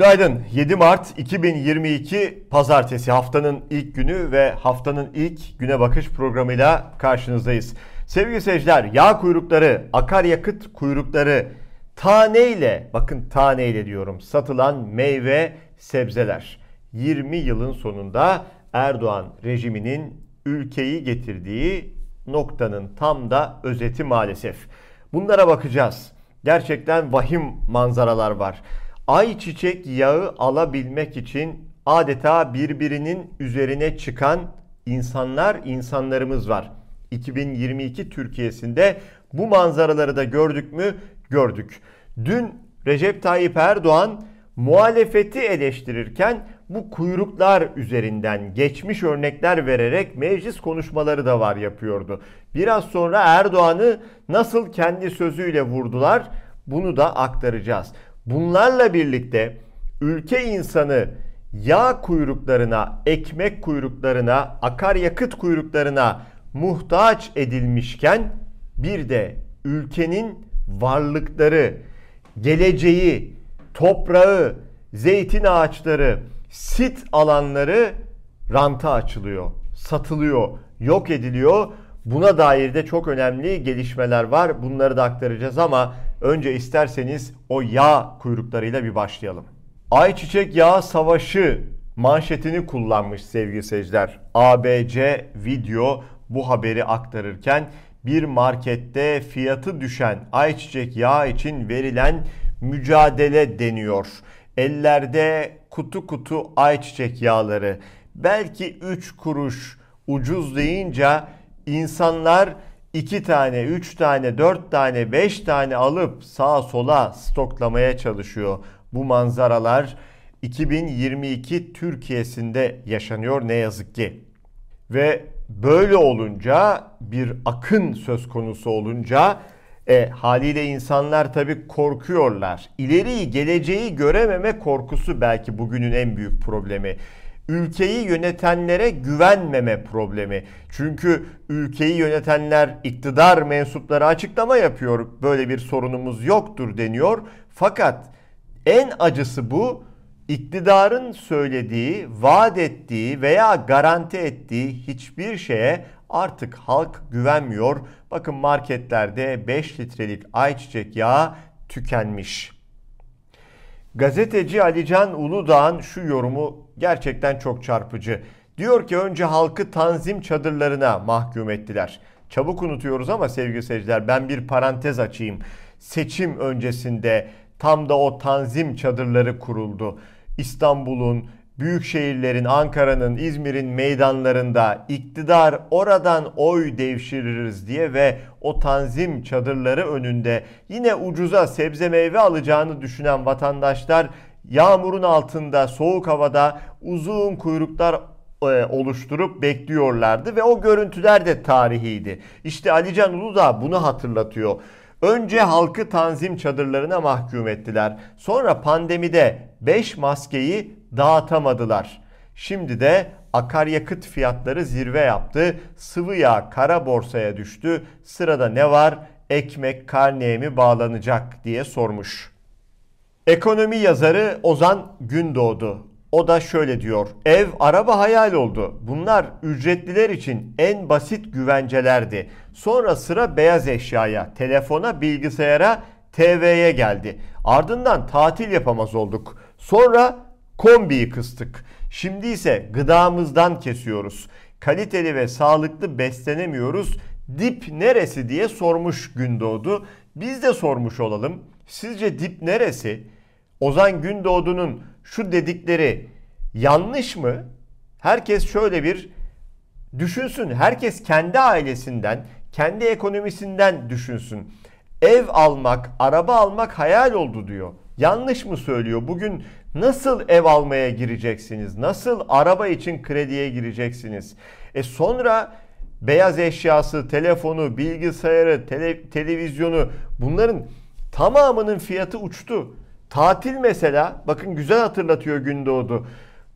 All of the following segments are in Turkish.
Günaydın. 7 Mart 2022 Pazartesi haftanın ilk günü ve haftanın ilk güne bakış programıyla karşınızdayız. Sevgili seyirciler, yağ kuyrukları, akaryakıt kuyrukları, taneyle, bakın taneyle diyorum, satılan meyve, sebzeler. 20 yılın sonunda Erdoğan rejiminin ülkeyi getirdiği noktanın tam da özeti maalesef. Bunlara bakacağız. Gerçekten vahim manzaralar var ayçiçek yağı alabilmek için adeta birbirinin üzerine çıkan insanlar, insanlarımız var. 2022 Türkiye'sinde bu manzaraları da gördük mü? Gördük. Dün Recep Tayyip Erdoğan muhalefeti eleştirirken bu kuyruklar üzerinden geçmiş örnekler vererek meclis konuşmaları da var yapıyordu. Biraz sonra Erdoğan'ı nasıl kendi sözüyle vurdular bunu da aktaracağız. Bunlarla birlikte ülke insanı yağ kuyruklarına, ekmek kuyruklarına, akaryakıt kuyruklarına muhtaç edilmişken bir de ülkenin varlıkları, geleceği, toprağı, zeytin ağaçları, sit alanları ranta açılıyor, satılıyor, yok ediliyor. Buna dair de çok önemli gelişmeler var. Bunları da aktaracağız ama önce isterseniz o yağ kuyruklarıyla bir başlayalım. Ayçiçek yağı savaşı manşetini kullanmış sevgili seyirciler. ABC video bu haberi aktarırken bir markette fiyatı düşen ayçiçek yağı için verilen mücadele deniyor. Ellerde kutu kutu ayçiçek yağları belki 3 kuruş ucuz deyince insanlar 2 tane, 3 tane, 4 tane, 5 tane alıp sağa sola stoklamaya çalışıyor. Bu manzaralar 2022 Türkiye'sinde yaşanıyor ne yazık ki. Ve böyle olunca bir akın söz konusu olunca e, haliyle insanlar tabii korkuyorlar. İleriyi, geleceği görememe korkusu belki bugünün en büyük problemi ülkeyi yönetenlere güvenmeme problemi. Çünkü ülkeyi yönetenler iktidar mensupları açıklama yapıyor. Böyle bir sorunumuz yoktur deniyor. Fakat en acısı bu iktidarın söylediği, vaat ettiği veya garanti ettiği hiçbir şeye artık halk güvenmiyor. Bakın marketlerde 5 litrelik ayçiçek yağı tükenmiş. Gazeteci Alican Uludağ'ın şu yorumu gerçekten çok çarpıcı. Diyor ki önce halkı tanzim çadırlarına mahkum ettiler. Çabuk unutuyoruz ama sevgili seyirciler ben bir parantez açayım. Seçim öncesinde tam da o tanzim çadırları kuruldu. İstanbul'un, büyük şehirlerin, Ankara'nın, İzmir'in meydanlarında iktidar oradan oy devşiririz diye ve o tanzim çadırları önünde yine ucuza sebze meyve alacağını düşünen vatandaşlar yağmurun altında, soğuk havada uzun kuyruklar e, oluşturup bekliyorlardı ve o görüntüler de tarihiydi. İşte Alican Uludağ bunu hatırlatıyor. Önce halkı tanzim çadırlarına mahkum ettiler. Sonra pandemide 5 maskeyi dağıtamadılar. Şimdi de akaryakıt fiyatları zirve yaptı. Sıvı yağ kara borsaya düştü. Sırada ne var? Ekmek karneye mi bağlanacak diye sormuş. Ekonomi yazarı Ozan Gündoğdu. O da şöyle diyor. Ev, araba hayal oldu. Bunlar ücretliler için en basit güvencelerdi. Sonra sıra beyaz eşyaya, telefona, bilgisayara, TV'ye geldi. Ardından tatil yapamaz olduk. Sonra kombiyi kıstık. Şimdi ise gıdamızdan kesiyoruz. Kaliteli ve sağlıklı beslenemiyoruz. Dip neresi diye sormuş Gündoğdu. Biz de sormuş olalım. Sizce dip neresi? Ozan Gündoğdu'nun şu dedikleri yanlış mı? Herkes şöyle bir düşünsün. Herkes kendi ailesinden, kendi ekonomisinden düşünsün. Ev almak, araba almak hayal oldu diyor. Yanlış mı söylüyor? Bugün nasıl ev almaya gireceksiniz? Nasıl araba için krediye gireceksiniz? E sonra beyaz eşyası, telefonu, bilgisayarı, tele, televizyonu bunların tamamının fiyatı uçtu. Tatil mesela bakın güzel hatırlatıyor Gündoğdu.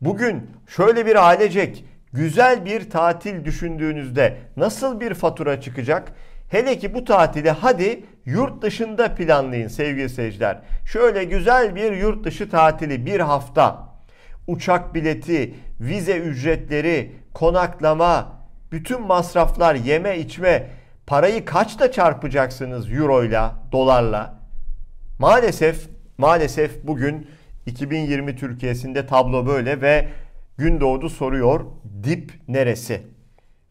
Bugün şöyle bir ailecek güzel bir tatil düşündüğünüzde nasıl bir fatura çıkacak? Hele ki bu tatili hadi yurt dışında planlayın sevgili seyirciler. Şöyle güzel bir yurt dışı tatili bir hafta. Uçak bileti, vize ücretleri, konaklama, bütün masraflar, yeme içme, parayı kaçta çarpacaksınız euroyla, dolarla? Maalesef, maalesef bugün 2020 Türkiye'sinde tablo böyle ve Gündoğdu soruyor dip neresi?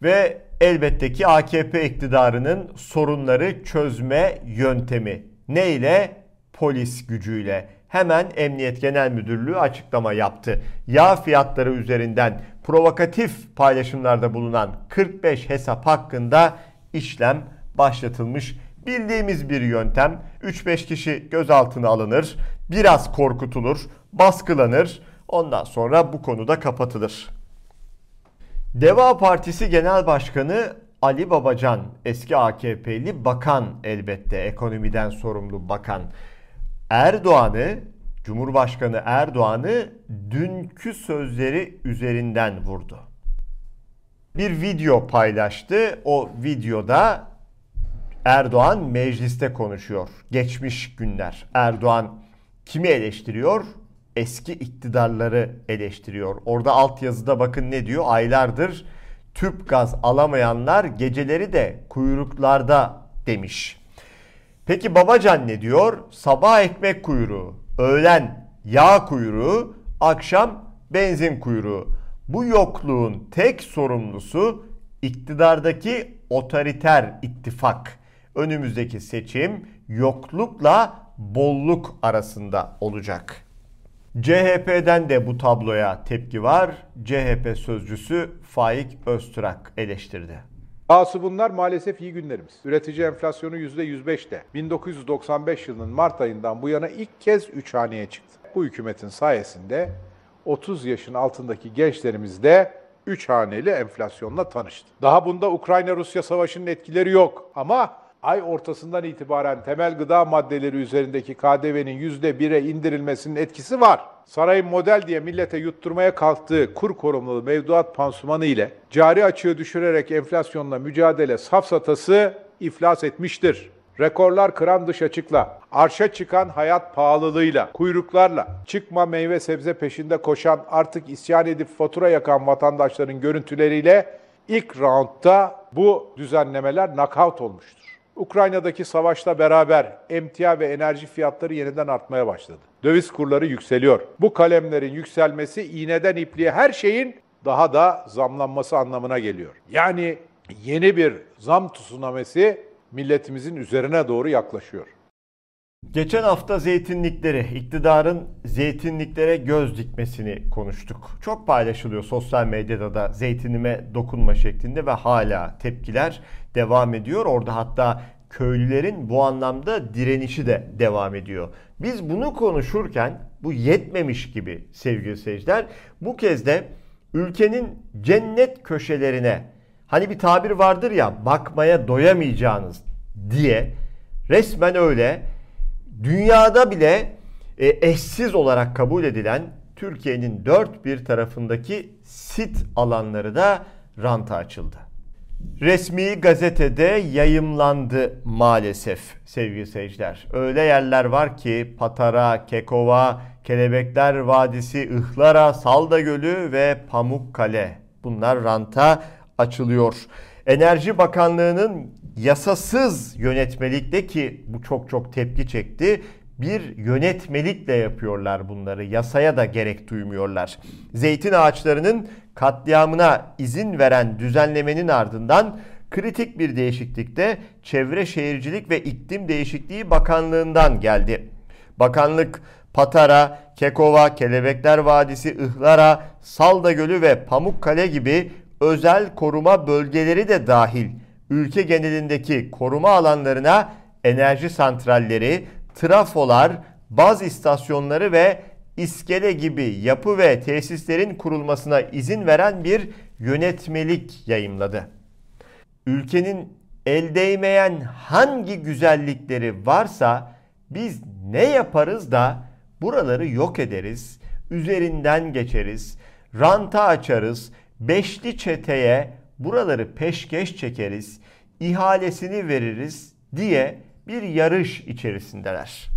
Ve elbette ki AKP iktidarının sorunları çözme yöntemi. Ne ile? Polis gücüyle. Hemen Emniyet Genel Müdürlüğü açıklama yaptı. Yağ fiyatları üzerinden provokatif paylaşımlarda bulunan 45 hesap hakkında işlem başlatılmış. Bildiğimiz bir yöntem. 3-5 kişi gözaltına alınır, biraz korkutulur, baskılanır. Ondan sonra bu konuda kapatılır. Deva Partisi Genel Başkanı Ali Babacan, eski AKP'li bakan elbette, ekonomiden sorumlu bakan. Erdoğan'ı, Cumhurbaşkanı Erdoğan'ı dünkü sözleri üzerinden vurdu. Bir video paylaştı. O videoda Erdoğan mecliste konuşuyor. Geçmiş günler. Erdoğan kimi eleştiriyor? Eski iktidarları eleştiriyor. Orada altyazıda bakın ne diyor? Aylardır tüp gaz alamayanlar geceleri de kuyruklarda demiş. Peki Babacan ne diyor? Sabah ekmek kuyruğu, öğlen yağ kuyruğu, akşam benzin kuyruğu. Bu yokluğun tek sorumlusu iktidardaki otoriter ittifak. Önümüzdeki seçim yoklukla bolluk arasında olacak. CHP'den de bu tabloya tepki var. CHP sözcüsü Faik Öztürk eleştirdi. Dahası bunlar maalesef iyi günlerimiz. Üretici enflasyonu %105'te. 1995 yılının Mart ayından bu yana ilk kez 3 haneye çıktı. Bu hükümetin sayesinde 30 yaşın altındaki gençlerimiz de 3 haneli enflasyonla tanıştı. Daha bunda Ukrayna-Rusya savaşının etkileri yok ama ay ortasından itibaren temel gıda maddeleri üzerindeki KDV'nin %1'e indirilmesinin etkisi var. Sarayın model diye millete yutturmaya kalktığı kur korumlu mevduat pansumanı ile cari açığı düşürerek enflasyonla mücadele safsatası iflas etmiştir. Rekorlar kıran dış açıkla, arşa çıkan hayat pahalılığıyla, kuyruklarla, çıkma meyve sebze peşinde koşan artık isyan edip fatura yakan vatandaşların görüntüleriyle ilk roundda bu düzenlemeler knockout olmuştur. Ukrayna'daki savaşla beraber emtia ve enerji fiyatları yeniden artmaya başladı. Döviz kurları yükseliyor. Bu kalemlerin yükselmesi iğneden ipliğe her şeyin daha da zamlanması anlamına geliyor. Yani yeni bir zam tsunamisi milletimizin üzerine doğru yaklaşıyor. Geçen hafta zeytinlikleri, iktidarın zeytinliklere göz dikmesini konuştuk. Çok paylaşılıyor sosyal medyada da zeytinime dokunma şeklinde ve hala tepkiler devam ediyor. Orada hatta köylülerin bu anlamda direnişi de devam ediyor. Biz bunu konuşurken bu yetmemiş gibi sevgili seyirciler bu kez de ülkenin cennet köşelerine hani bir tabir vardır ya bakmaya doyamayacağınız diye resmen öyle dünyada bile e, eşsiz olarak kabul edilen Türkiye'nin dört bir tarafındaki sit alanları da ranta açıldı. Resmi gazetede yayımlandı maalesef sevgili seyirciler. Öyle yerler var ki Patara, Kekova, Kelebekler Vadisi, Ihlara, Salda Gölü ve Pamukkale. Bunlar ranta açılıyor. Enerji Bakanlığı'nın yasasız yönetmelikte ki bu çok çok tepki çekti. Bir yönetmelikle yapıyorlar bunları. Yasaya da gerek duymuyorlar. Zeytin ağaçlarının katliamına izin veren düzenlemenin ardından kritik bir değişiklik de Çevre Şehircilik ve İklim Değişikliği Bakanlığı'ndan geldi. Bakanlık Patara, Kekova, Kelebekler Vadisi, Ihlara, Salda Gölü ve Pamukkale gibi özel koruma bölgeleri de dahil ülke genelindeki koruma alanlarına enerji santralleri, trafolar, baz istasyonları ve iskele gibi yapı ve tesislerin kurulmasına izin veren bir yönetmelik yayımladı. Ülkenin el değmeyen hangi güzellikleri varsa biz ne yaparız da buraları yok ederiz, üzerinden geçeriz, ranta açarız, beşli çeteye buraları peşkeş çekeriz, ihalesini veririz diye bir yarış içerisindeler.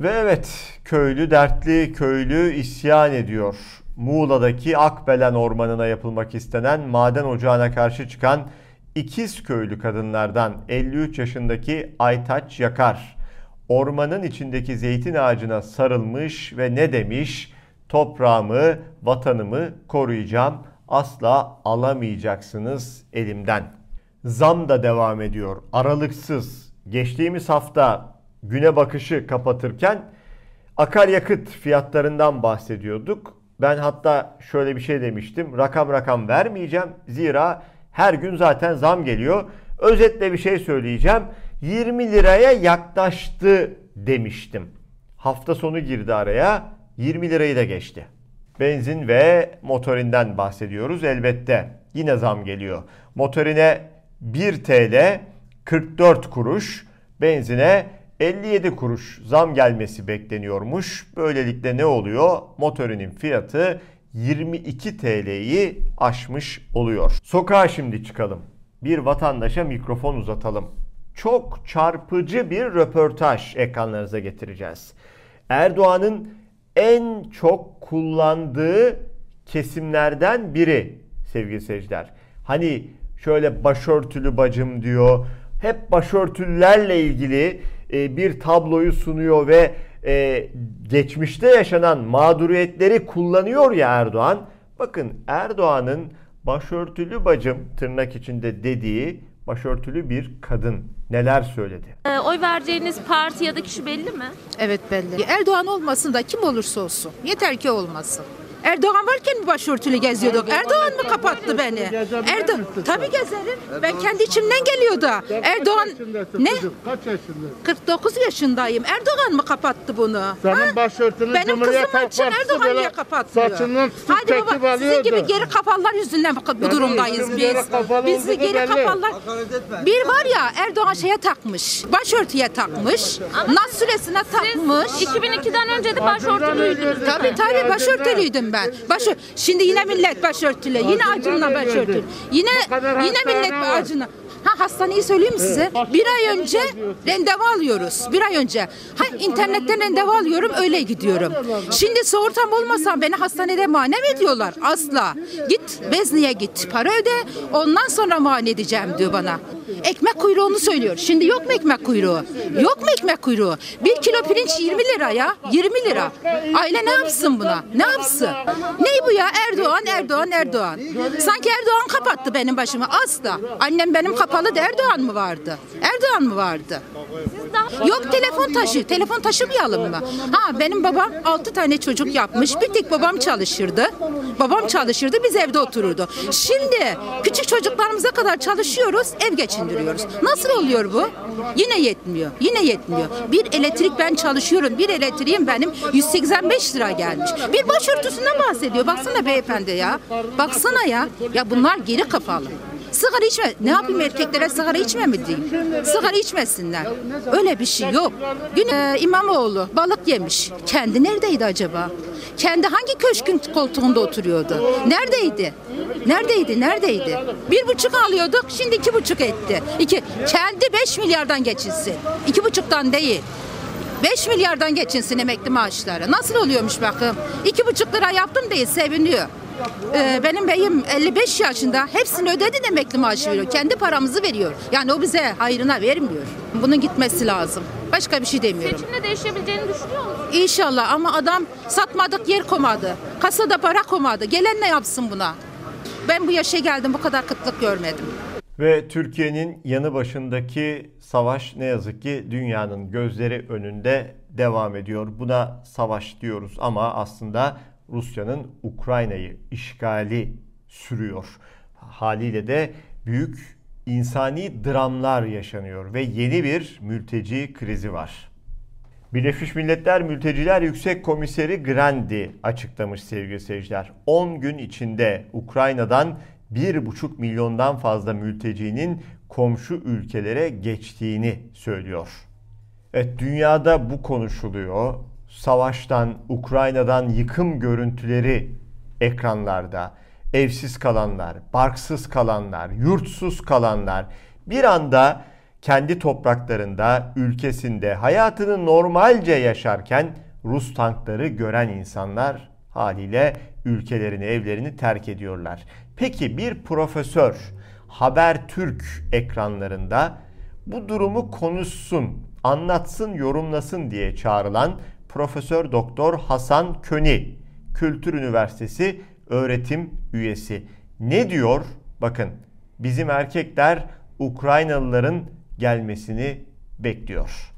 Ve evet, köylü dertli, köylü isyan ediyor. Muğla'daki Akbelen Ormanı'na yapılmak istenen maden ocağına karşı çıkan ikiz köylü kadınlardan 53 yaşındaki Aytaç Yakar, ormanın içindeki zeytin ağacına sarılmış ve ne demiş? Toprağımı, vatanımı koruyacağım, asla alamayacaksınız elimden. Zam da devam ediyor, aralıksız. Geçtiğimiz hafta güne bakışı kapatırken akaryakıt fiyatlarından bahsediyorduk. Ben hatta şöyle bir şey demiştim. Rakam rakam vermeyeceğim. Zira her gün zaten zam geliyor. Özetle bir şey söyleyeceğim. 20 liraya yaklaştı demiştim. Hafta sonu girdi araya. 20 lirayı da geçti. Benzin ve motorinden bahsediyoruz elbette. Yine zam geliyor. Motorine 1 TL 44 kuruş, benzine 57 kuruş zam gelmesi bekleniyormuş. Böylelikle ne oluyor? Motorinin fiyatı 22 TL'yi aşmış oluyor. Sokağa şimdi çıkalım. Bir vatandaşa mikrofon uzatalım. Çok çarpıcı bir röportaj ekranlarınıza getireceğiz. Erdoğan'ın en çok kullandığı kesimlerden biri sevgili seyirciler. Hani şöyle başörtülü bacım diyor. Hep başörtülerle ilgili e, bir tabloyu sunuyor ve e, geçmişte yaşanan mağduriyetleri kullanıyor ya Erdoğan. Bakın Erdoğan'ın başörtülü bacım tırnak içinde dediği başörtülü bir kadın neler söyledi? Ee, oy vereceğiniz parti ya da kişi belli mi? Evet belli. Erdoğan olmasın da kim olursa olsun. Yeter ki olmasın. Erdoğan varken mi başörtülü geziyorduk? Erdoğan mı kapattı beni? Erdoğan tabii gezerim. Ben kendi içimden geliyor da. Erdoğan ne? Kaç yaşında? 49 yaşındayım. Erdoğan mı kapattı bunu? Senin başörtünü Benim Cumhuriyet kızım Halk için Partisi Erdoğan böyle niye kapatmıyor? saçından tutup Hadi çekip baba sizin alıyordu. gibi geri kafalar yüzünden bu, bu durumdayız bizim biz. geri kafalı Biz olduğu geri belli. kafalar. Bir var ya Erdoğan şeye takmış. Başörtüye takmış. Nas süresine takmış. 2002'den önce de başörtülüydünüz. Tabii tabii başörtülüydüm ben. Başı şimdi yine millet başörtülü. Yine acınla başörtülü. Yine yine millet var. Ha hastaneyi söyleyeyim mi size? Bir ay önce randevu alıyoruz. Bir ay önce. Ha internetten randevu alıyorum öyle gidiyorum. Şimdi sigortam olmasa beni hastanede muayene mi ediyorlar? Asla. Git Bezni'ye git. Para öde. Ondan sonra muayene edeceğim diyor bana. Ekmek kuyruğunu söylüyor. Şimdi yok mu ekmek kuyruğu? Yok mu ekmek kuyruğu? Bir kilo pirinç 20 lira ya. 20 lira. Aile ne yapsın buna? Ne yapsın? Ne bu ya? Erdoğan, Erdoğan, Erdoğan. Sanki Erdoğan kapattı benim başımı. Asla. Annem benim kapalı da Erdoğan mı vardı? Erdoğan mı vardı? Yok telefon taşı. Telefon taşımayalım mı? Ha benim babam 6 tane çocuk yapmış. Bir tek babam çalışırdı. Babam çalışırdı biz evde otururdu. Şimdi küçük çocuklarımıza kadar çalışıyoruz ev geçindiriyoruz. Nasıl oluyor bu? Yine yetmiyor. Yine yetmiyor. Bir elektrik ben çalışıyorum. Bir elektriğim benim 185 lira gelmiş. Bir başörtüsünden bahsediyor. Baksana beyefendi ya. Baksana ya. Ya bunlar geri kafalı. Sigara içme. Ne yapayım erkeklere sigara içme mi diyeyim? Sigara içmesinler. Öyle bir şey yok. Gün e, İmamoğlu balık yemiş. Kendi neredeydi acaba? Kendi hangi köşkün koltuğunda oturuyordu? Neredeydi? Neredeydi? Neredeydi? Bir buçuk alıyorduk. Şimdi iki buçuk etti. İki. Kendi beş milyardan geçinsin. İki buçuktan değil. 5 milyardan geçinsin emekli maaşları. Nasıl oluyormuş bakın. İki buçuk lira yaptım değil seviniyor. Ee, benim beyim 55 yaşında hepsini ödedi de emekli maaşı veriyor. Kendi paramızı veriyor. Yani o bize hayrına vermiyor. Bunun gitmesi lazım. Başka bir şey demiyorum. Seçimde değişebileceğini düşünüyor musunuz? İnşallah ama adam satmadık yer komadı. Kasada para komadı. Gelen ne yapsın buna? Ben bu yaşa geldim bu kadar kıtlık görmedim. Ve Türkiye'nin yanı başındaki savaş ne yazık ki dünyanın gözleri önünde devam ediyor. Buna savaş diyoruz ama aslında Rusya'nın Ukrayna'yı işgali sürüyor. Haliyle de büyük insani dramlar yaşanıyor ve yeni bir mülteci krizi var. Birleşmiş Milletler Mülteciler Yüksek Komiseri Grandi açıklamış sevgili seyirciler. 10 gün içinde Ukrayna'dan 1,5 milyondan fazla mültecinin komşu ülkelere geçtiğini söylüyor. Evet dünyada bu konuşuluyor. Savaştan, Ukrayna'dan yıkım görüntüleri ekranlarda. evsiz kalanlar, barksız kalanlar, yurtsuz kalanlar bir anda kendi topraklarında, ülkesinde hayatını normalce yaşarken Rus tankları gören insanlar haliyle ülkelerini, evlerini terk ediyorlar. Peki bir profesör Habertürk ekranlarında bu durumu konuşsun, anlatsın, yorumlasın diye çağrılan Profesör Doktor Hasan Köni, Kültür Üniversitesi öğretim üyesi. Ne diyor? Bakın bizim erkekler Ukraynalıların gelmesini bekliyor.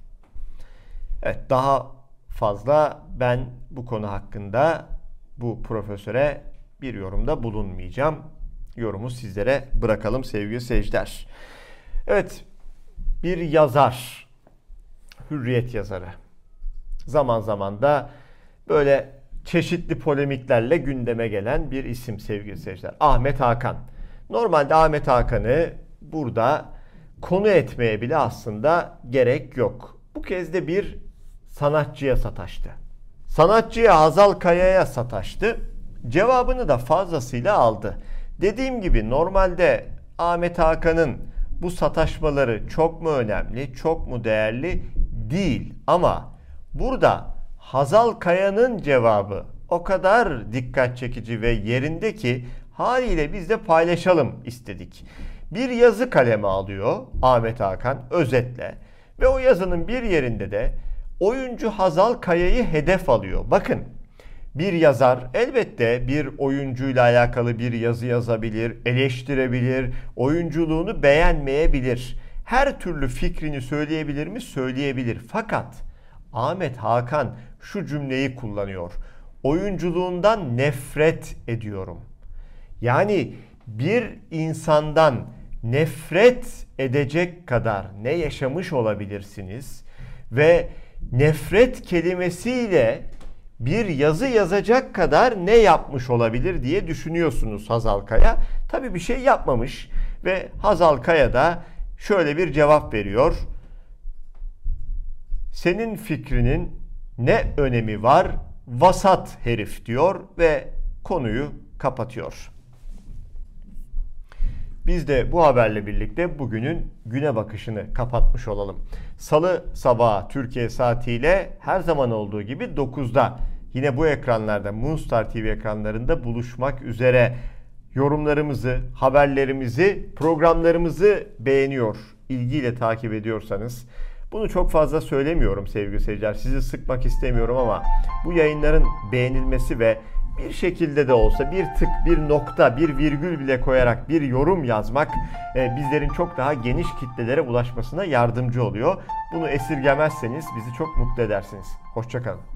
Evet daha fazla ben bu konu hakkında bu profesöre bir yorumda bulunmayacağım. Yorumu sizlere bırakalım sevgili seyirciler. Evet bir yazar, hürriyet yazarı. Zaman zaman da böyle çeşitli polemiklerle gündeme gelen bir isim sevgili seyirciler. Ahmet Hakan. Normalde Ahmet Hakan'ı burada konu etmeye bile aslında gerek yok. Bu kez de bir sanatçıya sataştı. Sanatçıya Hazal Kaya'ya sataştı. Cevabını da fazlasıyla aldı. Dediğim gibi normalde Ahmet Hakan'ın bu sataşmaları çok mu önemli, çok mu değerli değil. Ama burada Hazal Kaya'nın cevabı o kadar dikkat çekici ve yerinde ki haliyle biz de paylaşalım istedik. Bir yazı kaleme alıyor Ahmet Hakan özetle ve o yazının bir yerinde de oyuncu Hazal Kaya'yı hedef alıyor. Bakın bir yazar elbette bir oyuncuyla alakalı bir yazı yazabilir, eleştirebilir, oyunculuğunu beğenmeyebilir. Her türlü fikrini söyleyebilir mi? Söyleyebilir. Fakat Ahmet Hakan şu cümleyi kullanıyor. Oyunculuğundan nefret ediyorum. Yani bir insandan nefret edecek kadar ne yaşamış olabilirsiniz ve nefret kelimesiyle bir yazı yazacak kadar ne yapmış olabilir diye düşünüyorsunuz Hazal Kaya. Tabii bir şey yapmamış ve Hazal Kaya da şöyle bir cevap veriyor. Senin fikrinin ne önemi var? Vasat herif diyor ve konuyu kapatıyor. Biz de bu haberle birlikte bugünün güne bakışını kapatmış olalım. Salı sabahı Türkiye saatiyle her zaman olduğu gibi 9'da yine bu ekranlarda Moonstar TV ekranlarında buluşmak üzere yorumlarımızı, haberlerimizi, programlarımızı beğeniyor, ilgiyle takip ediyorsanız bunu çok fazla söylemiyorum sevgili seyirciler. Sizi sıkmak istemiyorum ama bu yayınların beğenilmesi ve bir şekilde de olsa bir tık, bir nokta, bir virgül bile koyarak bir yorum yazmak e, bizlerin çok daha geniş kitlelere ulaşmasına yardımcı oluyor. Bunu esirgemezseniz bizi çok mutlu edersiniz. Hoşçakalın.